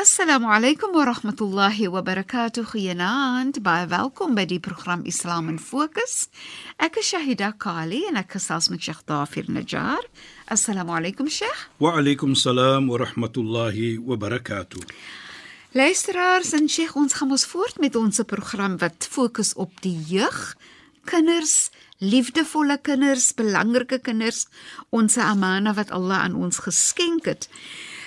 Assalamu alaykum wa rahmatullahi wa barakatuh. Goeienaand. Baie welkom by die program Islam in Fokus. Ek is Shahida Kali en ek gesels met Sheikh Dafir Najjar. Assalamu alaykum Sheikh. Wa alaykum salaam wa rahmatullahi wa barakatuh. Luisteraars en Sheikh, ons gaan ons voort met ons program wat fokus op die jeug, kinders, liefdevolle kinders, belangrike kinders, ons amana wat Allah aan ons geskenk het.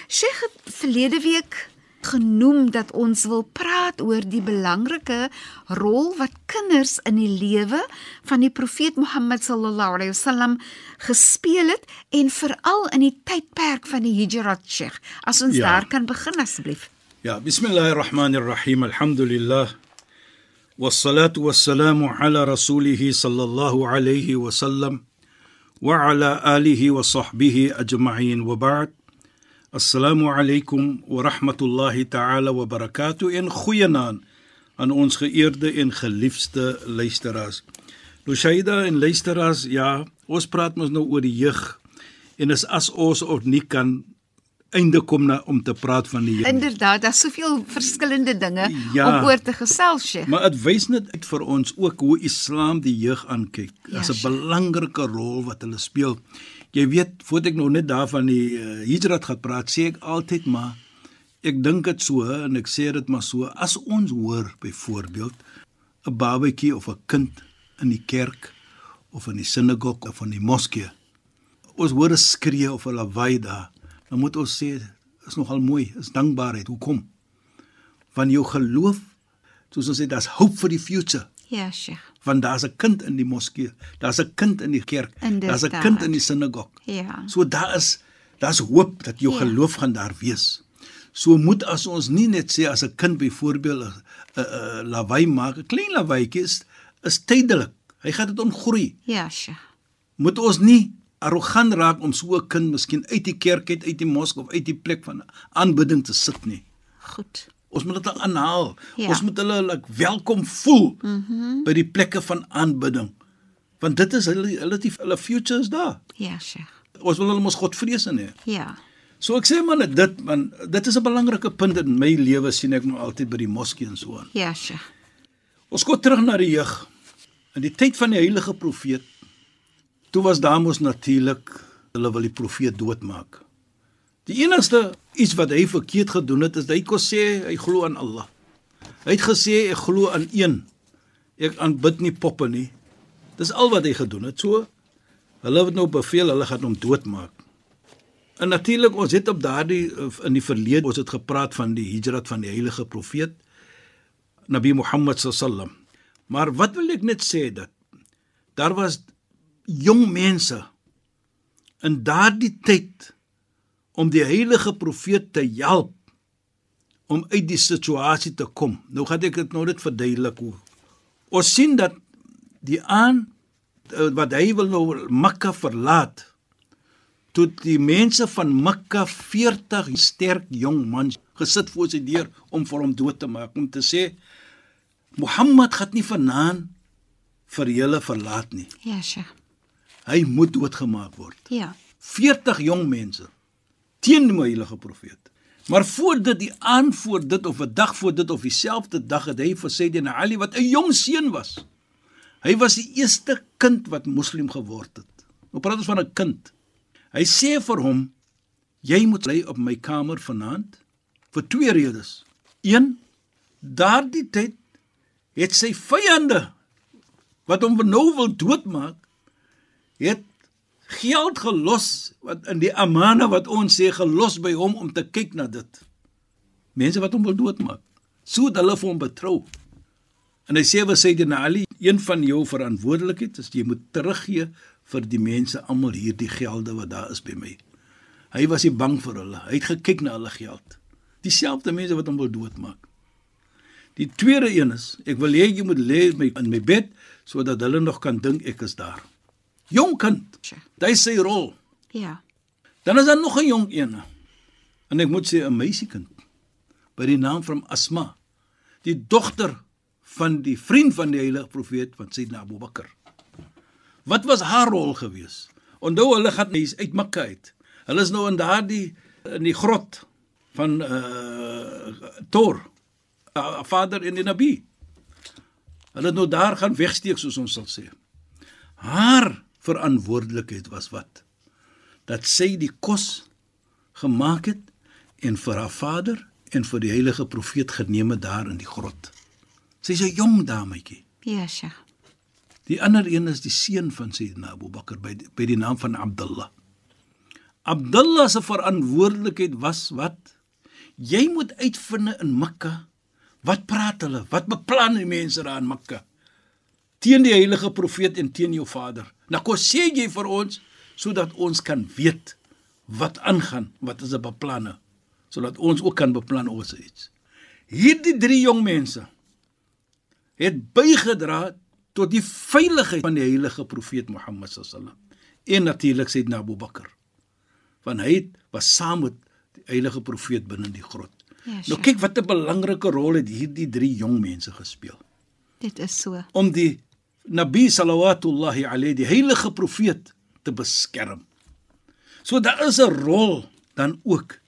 Sheikh verlede week genoem dat ons wil praat oor die belangrike rol wat kinders in die lewe van die profeet Mohammed sallallahu alaihi wasallam gespeel het en veral in die tydperk van die Hijrat Sheikh. As ons ja. daar kan begin asseblief. Ja, bismillahirrahmanirrahim. Alhamdulillah. Wassalatu wassalamu ala rasulih sallallahu alaihi wasallam wa ala alihi wa sahbihi ajma'in wa ba'd. Assalamu alaykum wa rahmatullahi ta'ala wa barakatuh en goeienaand aan ons geëerde en geliefde luisteraars. Lushaida en luisteraars, ja, ons praat mos nou oor die jeug en is as ons of nie kan einde kom na om te praat van die jeug. Inderdaad, daar's soveel verskillende dinge ja, om oor te gesels, Sheikh. Maar dit wys net uit vir ons ook hoe Islam die jeug aankyk. Is ja, 'n belangrike rol wat hulle speel. Jy weet, voordat ek nou net daarvan die uh, hijrat gaan praat, sê ek altyd maar ek dink dit so en ek sê dit maar so, as ons hoor byvoorbeeld 'n babatjie of 'n kind in die kerk of in die sinagoge of in die moskee. Ons hoor 'n skree of 'n lawaai daar, dan moet ons sê is nogal mooi, is dankbaarheid. Hoekom? Van jou geloof, soos ons sê, daar's hope for the future. Ja, Sheikh. Want daar's 'n kind in die moskee, daar's 'n kind in die kerk, daar's 'n kind in die sinagoge. Ja. So daar is daar's hoop dat jou ja. geloof gaan daar wees. So moet as ons nie net sê as 'n kind byvoorbeeld 'n 'n lawaai maak, 'n klein lawaaietjie is, is tydelik. Hy gaan dit ontgroei. Ja, Sheikh. Moet ons nie arrogant raak om so 'n kind miskien uit die kerk uit uit die moskee of uit die plek van aanbidding te sit nie. Goed. Ons moet dit aanhaal. Ja. Ons moet hulle like, welkom voel Mhm. Mm by die plekke van aanbidding. Want dit is hulle hulle die hulle futures daar. ja, Sheikh. Ons wil hulle mos God vrees in hê. Ja. So ek sê man dit man dit is 'n belangrike punt in my lewe sien ek nou altyd by die moskee en so aan. Ja, Sheikh. Ons kom terug na die jeug. In die tyd van die heilige profeet toe was daar mos natuurlik hulle wil die profeet doodmaak. Die enigste iets wat hy verkeerd gedoen het is hy kon sê hy glo aan Allah. Hy het gesê ek glo aan een. Ek aanbid nie poppe nie. Dis al wat hy gedoen het. So hulle het nou beveel hulle gaan hom doodmaak. En natuurlik ons het op daardie in die verlede ons het gepraat van die hijrat van die heilige profeet Nabi Muhammad sallam. Maar wat wil ek net sê dat daar was jong mense in daardie tyd om die heilige profeet te help om uit die situasie te kom. Nou gaan ek dit nou net verduidelik hoe. Ons sien dat die aan wat hy wil nou Mekka verlaat toe die mense van Mekka 40 sterk jong mans gesit voor sy deur om vir hom dood te maak om te sê Mohammed gaan nie vanaand vir julle verlaat nie. Ja, Sheikh. Hy moet doodgemaak word. Ja. 40 jong mense teen die heilige profeet. Maar voor dit die aan voor dit of 'n dag voor dit of dieselfde dag het hy vir Sayyidina Ali wat 'n jong seun was. Hy was die eerste kind wat moslim geword het. Nou praat ons van 'n kind. Hy sê vir hom: "Jy moet bly op my kamer vanaand vir twee redes. Een, daardie tyd het sy vyande wat hom nou wil doodmaak, het geld gelos wat in die amana wat ons sê gelos by hom om te kyk na dit. Mense wat hom wil doodmaak. So het hulle vir hom betrou. En hy sê vir Sayyidina Ali, een van jou verantwoordelikheid is jy moet teruggee vir die mense almal hierdie gelde wat daar is by my. Hy was nie bang vir hulle. Hy het gekyk na hulle geld. Dieselfde mense wat hom wil doodmaak. Die tweede een is, ek wil hê jy moet lê in my bed sodat hulle nog kan dink ek is daar. Jong kind. Dit is sy rol. Ja. Dan is daar nog 'n jong een. En ek moet sê 'n meisiekind by die naam van Asma, die dogter van die vriend van die heilige profeet van Sayyidina Abu Bakr. Wat was haar rol gewees? Onthou hulle gaan uit Mekka uit. Hulle is nou in daardie in die grot van uh Tor, uh, Vader en die Nabi. Hulle het nou daar gaan wegsteek soos ons sal sê. Haar verantwoordelikheid was wat? Dat sy die kos gemaak het en vir haar vader en vir die heilige profeet geneem het daar in die grot. Sy's 'n jong dametjie. Ja, Sheikh. Die ander een is die seun van Sayyidina Abu Bakr by die, by die naam van Abdullah. Abdullah se verantwoordelikheid was wat? Jy moet uitvind in Mekka wat praat hulle? Wat beplan die mense daar in Mekka? Teen die heilige profeet en teen jou vader. Nou kom sê jy vir ons sodat ons kan weet wat aangaan, wat is 'n beplanne sodat ons ook kan beplan oor iets. Hierdie drie jong mense het bygedra tot die veiligheid van die heilige profeet Mohammed sallam en natuurlik Sayyidina Abu Bakr. Want hy was saam met die heilige profeet binne die grot. Ja, nou kyk wat 'n belangrike rol het hierdie drie jong mense gespeel Dit is so. om die Nabi sallallahu alayhi die heilige profeet te beskerm. So daar is 'n rol dan ook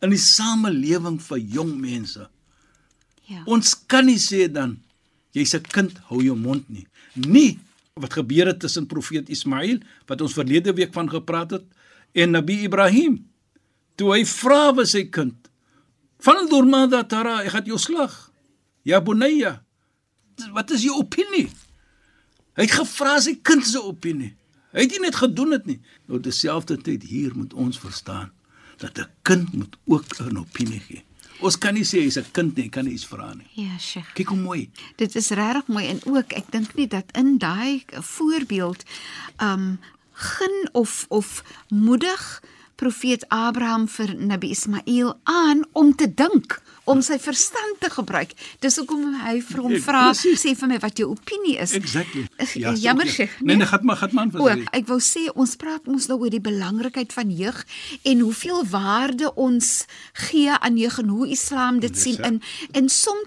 in die samelewing vir jong mense. Ja. Ons kan nie sê dan jy's 'n kind, hou jou mond nie. Nie wat gebeur het tussen profeet Ismail wat ons verlede week van gepraat het en Nabi Ibrahim. Toe hy vra vir sy kind: "Van durmada tara, ek gaan jou slag." Ja bunayya. Wat is jou opinie? Hy het gevra sy kind se opinie. Hy het nie net gedoen dit nie. Nou dieselfde tyd hier moet ons verstaan dat 'n kind moet ook 'n opinie gee. Ons kan nie sê hy's 'n kind nie, kan nie iets vra nie. Ja, Sheikh. Kyk hoe mooi. Dit is regtig mooi en ook ek dink nie dat in daai voorbeeld um gun of of moedig profeet Abraham vir Nabi Ismail aan om te dink, om sy verstand te gebruik. Dis hoekom hy vir hom Ja, vra, sê vir my wat jou opinie is. Exactly. Ja, Jammer, so, Sheikh. Nee, nee, gaan maar, gaan maar Ook, vir ek wou sê ons praat mos nou oor die belangrikheid van jeug en hoeveel waarde ons gee aan jeug en hoe Islam dit sien ja. in en soms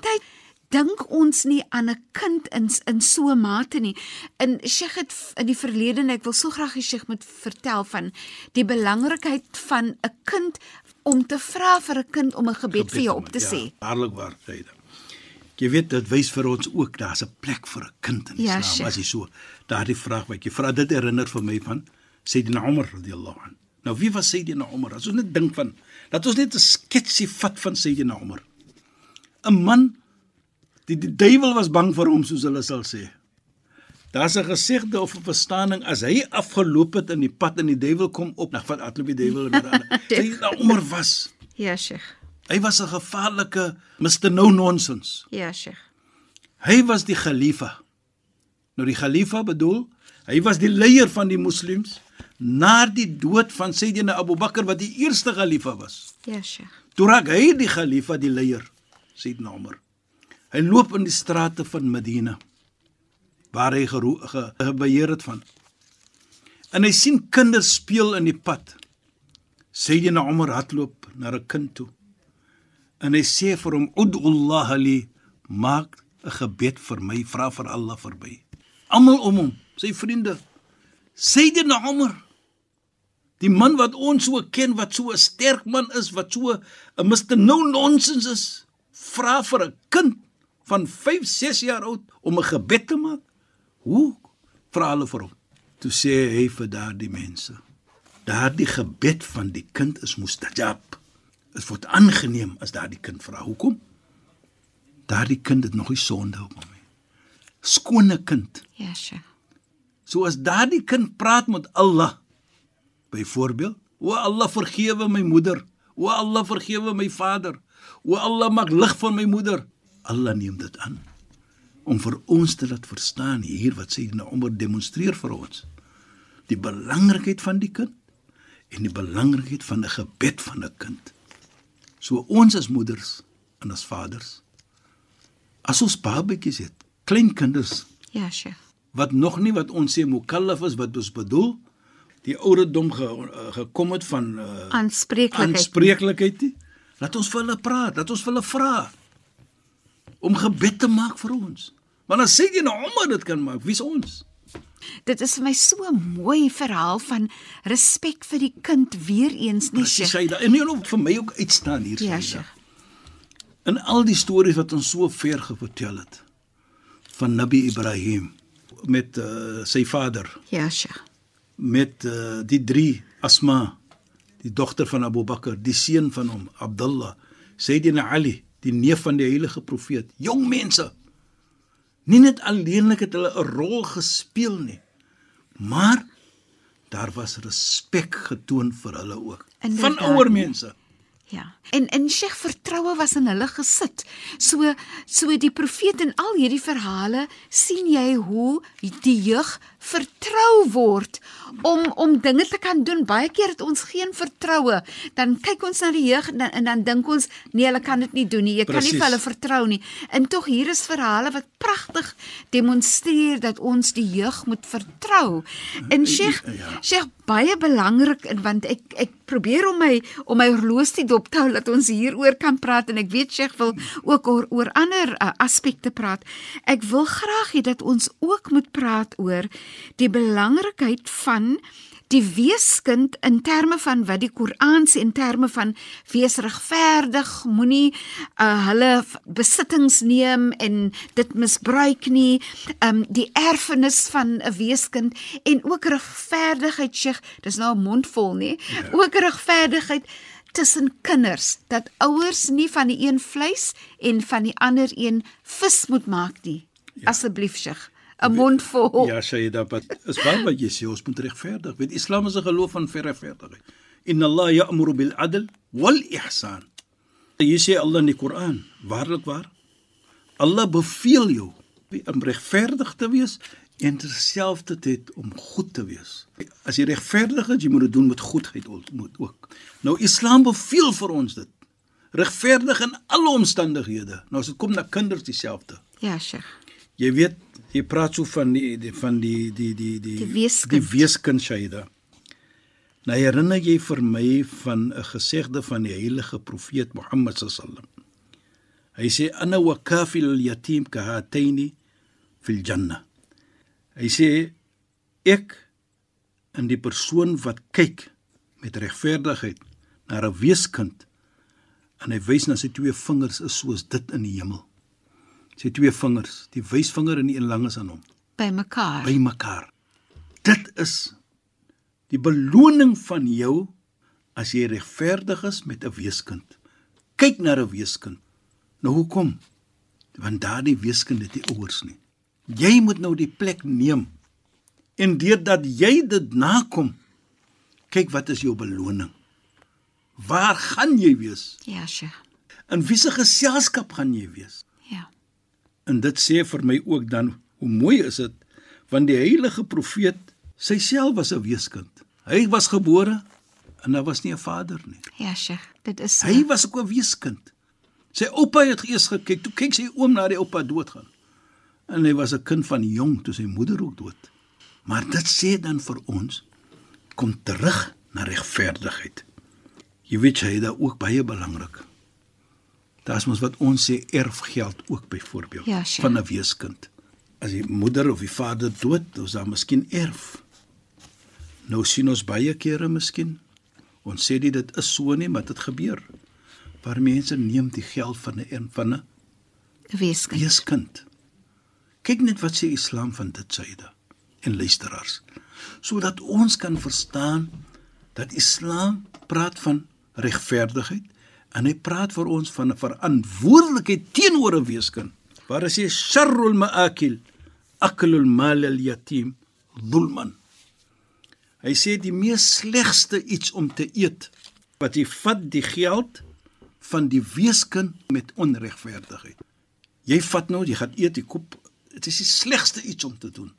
dink ons nie aan 'n kind in in so 'n mate nie. In Sheikh het in die verlede en ek wil so graag die Sheikh moet vertel van die belangrikheid van 'n kind om te vra vir 'n kind om 'n gebed vir jou op te sê. Ja, waarlik waar, sê dit. Jy weet dit wys vir ons ook daar's 'n plek vir 'n kind in Ja, Islam. Sheikh. as jy so daardie vraag wat jy vra, dit herinner vir my van Sayyidina Umar radhiyallahu an. Nou wie was Sayyidina Umar? As ons net dink van dat ons net 'n sketsie vat van Sayyidina Umar. 'n Man die die duiwel was bang vir hom soos hulle sal sê. Daar's 'n gesegde of 'n verstaaning as hy afgeloop het in die pad en die duiwel kom op, dan vat atloop die duiwel weer aan. Sayyidina Umar was Ja, Sheikh. Hy was 'n gevaarlike Mr No Nonsense. Ja, Sheikh. Hy was die khalifa. Nou die khalifa bedoel, hy was die leier van die moslems na die dood van Sayyidina Abu Bakr wat die eerste khalifa was. Ja, Sheikh. Toe raak hy die khalifa, die leier, Sayyidina Umar. Hy loop in die strate van Medina waar hy gebeheer het van. En hy sien kinders speel in die pad. Sayyidina Umar hardloop na 'n kind toe. En hy sê vir hom: "Ud'ullah li, maak 'n gebed vir my, vra vir Allah verby." Almal om hom, sy vriende. Sayyidina Umar Die man wat ons so ken wat so 'n sterk man is, wat so 'n Mr No Nonsense is, vra vir 'n kind van 5, 6 jaar oud om 'n gebed te maak. Hoe vra hulle vir hom? Toe sê hy vir daardie mense: Daardie gebed van die kind is mustajab. Dit word aangeneem as daardie kind vra. Hoekom? Daardie kind het nog nie sonde op hom nie. Skone kind. Ja, Sheikh. So as daardie kind praat met Allah, byvoorbeeld, o Allah vergewe my moeder, o Allah vergewe my vader, o Allah maak lig van my moeder, Allah neem dit aan om vir ons te laat verstaan hier wat Sayyidina Umar demonstreer vir ons. Die belangrikheid van die kind en die belangrikheid van 'n gebed van 'n kind. So ons as moeders en as vaders as ons babatjies het, klein kinders Ja, Sheikh. wat nog nie wat ons sê mukallaf is wat ons bedoel, die ouderdom ge, uh, gekom het van uh, Aanspreeklikheid. aanspreeklikheid. Laat ons vir hulle praat, laat ons vir hulle vra om gebed te maak vir ons. Want as sê jy nou Omar dit kan maak, wie's ons? Dit is vir my so 'n mooi verhaal van respek vir die kind weer eens, Presies, Sheikh? Shaida. En nie net vir my ook uitstaan hier Ja. Sheikh. In al die stories wat ons so ver gevertel het van Nabi Ibrahim met uh, sy vader, Ja, Sheikh. met uh, die drie Asma, die dogter van Abu Bakr, die seun van hom, Abdullah, Sayyidina Ali, die neef van die heilige profeet, jong mense. Nie net alleenlik het hulle 'n rol gespeel nie, maar daar was respek getoon vir hulle ook. Inderdaad. Van ouer mense. Ja. En en Sheikh vertroue was in hulle gesit. So so die profeet in al hierdie verhale sien jy hoe die jeug vertrou word om om dinge te kan doen. Baie keer het ons geen vertroue. Dan kyk ons na die jeug en dan, en dan dink ons nee, hulle kan dit nie doen nie. Jy kan nie vir hulle vertrou nie. En tog hier is verhale wat pragtig demonstreer dat ons die jeug moet vertrou. En Sheikh, Ja. Sheikh baie belangrik en want ek ek probeer om my om my horlosie te dop te hou dat ons hieroor kan praat en ek weet Sheikh wil ook oor, oor ander uh, aspekte praat. Ek wil graag hê dat ons ook moet praat oor die belangrikheid van die weeskind in terme van wat die Koran sê in terme van wees regverdig, moenie uh, hulle besittings neem en dit misbruik nie, um die erfenis van 'n weeskind en ook regverdigheid, Sheikh, dis nou 'n mond vol, nê? Ja. Ook regverdigheid tussen kinders dat ouers nie van die een vleis en van die ander een vis moet maak nie. Ja. Asseblief, Sheikh, 'n mond vol. Ja, Shaida, wat is waar wat jy sê, ons moet regverdig. Weet Islam is 'n geloof van regverdigheid. Inna Allah ya'muru bil adl wal ihsan. Jy sê Allah in die Koran, waarlik waar? Allah beveel jou om regverdig te wees en terselfdertyd om goed te wees. As jy regverdig is, jy moet dit doen met goedheid ook. Nou Islam beveel vir ons dit. Regverdig in alle omstandighede. Nou as dit kom na kinders dieselfde. Ja, Sheikh. Jy weet, jy praat so van die, die van die die die die Die weeskind. die weeskind Shaida. Nou herinner jy vir my van 'n gesegde van die heilige profeet Mohammed sallam. Hy sê ana wa kafil yatim ka hataini fil janna. Hy sê ek in die persoon wat kyk met regverdigheid na 'n weeskind en hy wys na sy twee vingers is soos dit in die hemel sy twee vingers, die wysvinger en die een lang is aan hom, By mekaar. by mekaar. Dit is die beloning van jou as jy regverdig is met 'n weeskind. Kyk na 'n weeskind. Nou hoekom? Want daardie weeskind het nie ouers nie. Jy moet nou die plek neem. En deurdat jy dit nakom, kyk wat is jou beloning. Waar gaan jy wees? Ja, Sheikh. In wiese geselskap gaan jy wees? En dit sê vir my ook dan hoe mooi is dit want die heilige profeet sy self was 'n weeskind. Hy was gebore en daar was nie 'n vader nie. Ja, Sheikh. Dit is so. Hy was ook 'n weeskind. Sy oupa het eers gekyk, toe kyk sy oom na die oupa doodgaan. En hy was 'n kind van jong toe sy moeder ook dood. Maar dit sê dan vir ons kom terug na regverdigheid. Jy weet jy dit ook baie belangrik. Daar's mos wat ons sê erfgeld ook byvoorbeeld Ja, sure. van 'n weeskind. As die moeder of die vader dood, dan is daar miskien erf. Nou sien ons baie kere miskien ons sê nie dit is so nie, maar dit gebeur. Waar mense neem die geld van 'n van 'n weeskind. weeskind. Kyk net wat sê Islam van dit syde en luisteraars. Sodat ons kan verstaan dat Islam praat van regverdigheid en hy praat vir ons van 'n verantwoordelikheid teenoor 'n weeskind. Waar hy sê sharrul maakil aklul mal al yatim dhulman. Hy sê die mees slegste iets om te eet wat jy vat die geld van die weeskind met onregverdigheid. Jy vat nou, jy gaan eet die kop. Dit is die slegste iets om te doen.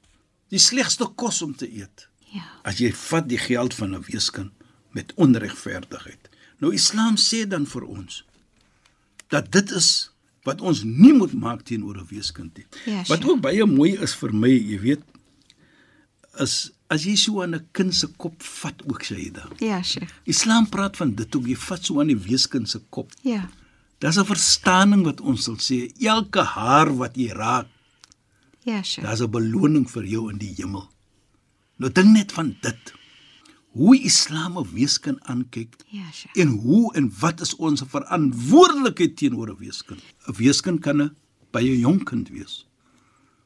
Die slegste kos om te eet. Ja. As jy vat die geld van 'n weeskind met onregverdigheid. Nou Islam sê dan vir ons dat dit is wat ons nie moet maak teenoor 'n weeskind nie. Ja, wat ook baie mooi is vir my, jy weet, is as jy so aan 'n kind se kop vat ook Shaida. Ja, Sheikh. Islam praat van dit ook jy vat so aan die weeskind se kop. Ja. Dis 'n verstaaning wat ons sal sê, elke haar wat jy raak, Ja, Sheikh. daar's 'n beloning vir jou in die hemel. Nou dink net van dit. Hoe Islam 'n weeskind aankyk Ja, Sheikh. en hoe en wat is ons verantwoordelikheid teenoor 'n weeskind? 'n Weeskind kan 'n baie jonk kind wees.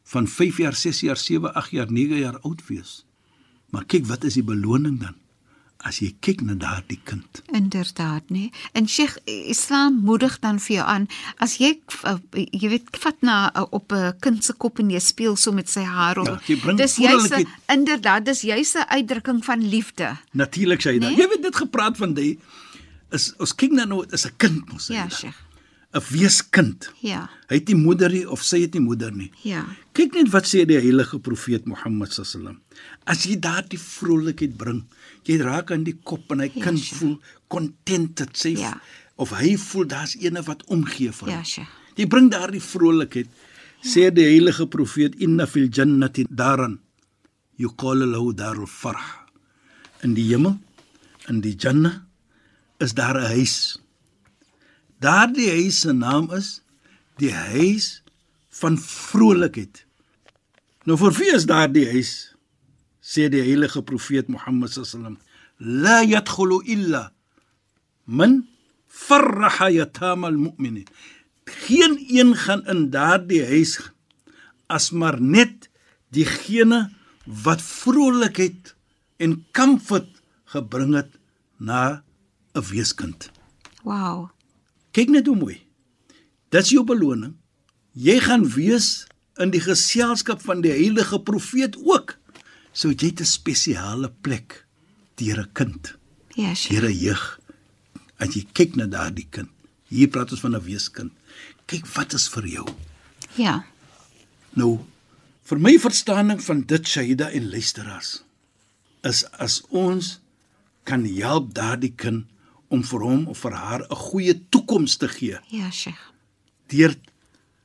Van 5 jaar, 6 jaar, 7, 8 jaar, 9 jaar oud wees. Maar kyk, wat is die beloning dan? As jy kyk na daardie kind. Inderdaad, nee. En Sheikh Islam moedig dan vir jou aan as jy uh, jy weet vat na uh, op 'n kind se kop en jy speel so met sy hare. Ja, jy dis juis inderdaad, dis juis 'n uitdrukking van liefde. Natuurlik sê jy dan. Nee? Jy weet dit gepraat van die is ons kyk na nou is 'n kind mos. Ja. Sheikh. 'n Weeskind. Ja. Hy het nie moeder nie of sy het nie moeder nie. Ja. Kyk net wat sê die heilige profeet Mohammed sallam. As jy daardie vrolikheid bring, jy raak aan die kop en hy Ja, kind Sheikh. voel contented, sê Ja. of hy voel daar's eene wat omgee vir hom. Ja, Sheikh. Jy bring daardie vrolikheid. Sê die heilige profeet inna fil jannati daran yuqalu lahu darul farh. In die hemel, in die Jannah is daar 'n huis. Daardie huis se naam is die huis van vrolikheid. Nou vir wie is daardie huis? Sê die heilige profeet Mohammed sallam, la yadkhulu illa man farraha yatama almu'minin. Geen een gaan in daardie huis as maar net diegene wat vrolikheid en comfort gebring het na 'n weeskind. Wow. Kyk net hoe mooi. Dis jou beloning. Jy gaan wees in die geselskap van die heilige profeet ook. So jy het 'n spesiale plek deur 'n kind, Ja, Sheikh. deur 'n jeug. As jy kyk na daardie kind. Hier praat ons van 'n weeskind. Kyk wat is vir jou. Ja. Nou, vir my verstaaning van dit Shaida en luisteraars is as ons kan help daardie kind om vir hom of vir haar 'n goeie toekoms te gee Ja, Sheikh. deur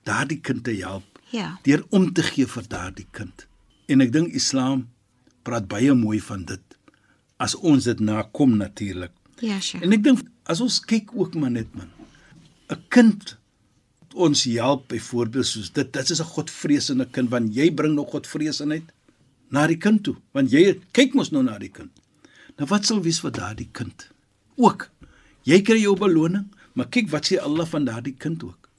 daardie kind te help, Ja. deur om te gee vir daardie kind. En ek dink Islam praat baie mooi van dit as ons dit nakom natuurlik. Ja, Sheikh. En ek dink as ons kyk ook maar net man, 'n kind ons help byvoorbeeld soos dit, dit is 'n godvreesende kind want jy bring nog godvreesenheid na die kind toe, want jy kyk mos nou na die kind. Nou wat sal wees vir daardie kind? Ook jy kry jou beloning, maar kyk wat sê Allah van daardie kind ook.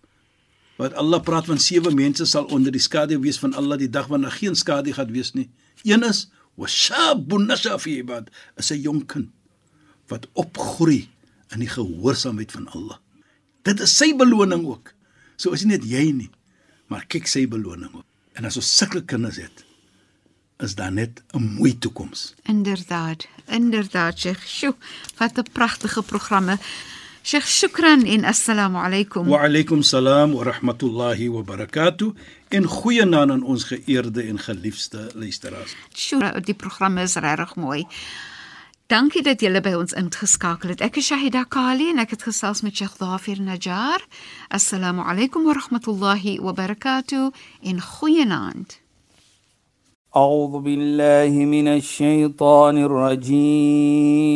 Wat Allah praat van sewe mense sal onder die skadu wees van Allah die dag wanneer geen skadu gaan wees nie. Een is washabun nasha fi ibad, is 'n jong kind wat opgroei in die gehoorsaamheid van Allah. Dit is sy beloning ook. So is nie net jy nie, maar kyk sy beloning ook. En as ons sulke kinders het, is daar net 'n mooi toekoms. Inderdaad, inderdaad, Sheikh. Sjoe, wat 'n pragtige programme. Sheikh, shukran en assalamu alaykum. Wa alaykum salaam wa rahmatullahi wa barakatuh En goeienaand aan ons geëerde en geliefde luisteraars. Sjoe, die programme is regtig mooi. Dankie dat julle by ons ingeskakel het. Ek is Shahida Kali en ek het gesels met Sheikh Dafir Najjar. Assalamu alaykum wa rahmatullahi wa barakatuh en goeienaand. أعوذ بالله من الشيطان الرجيم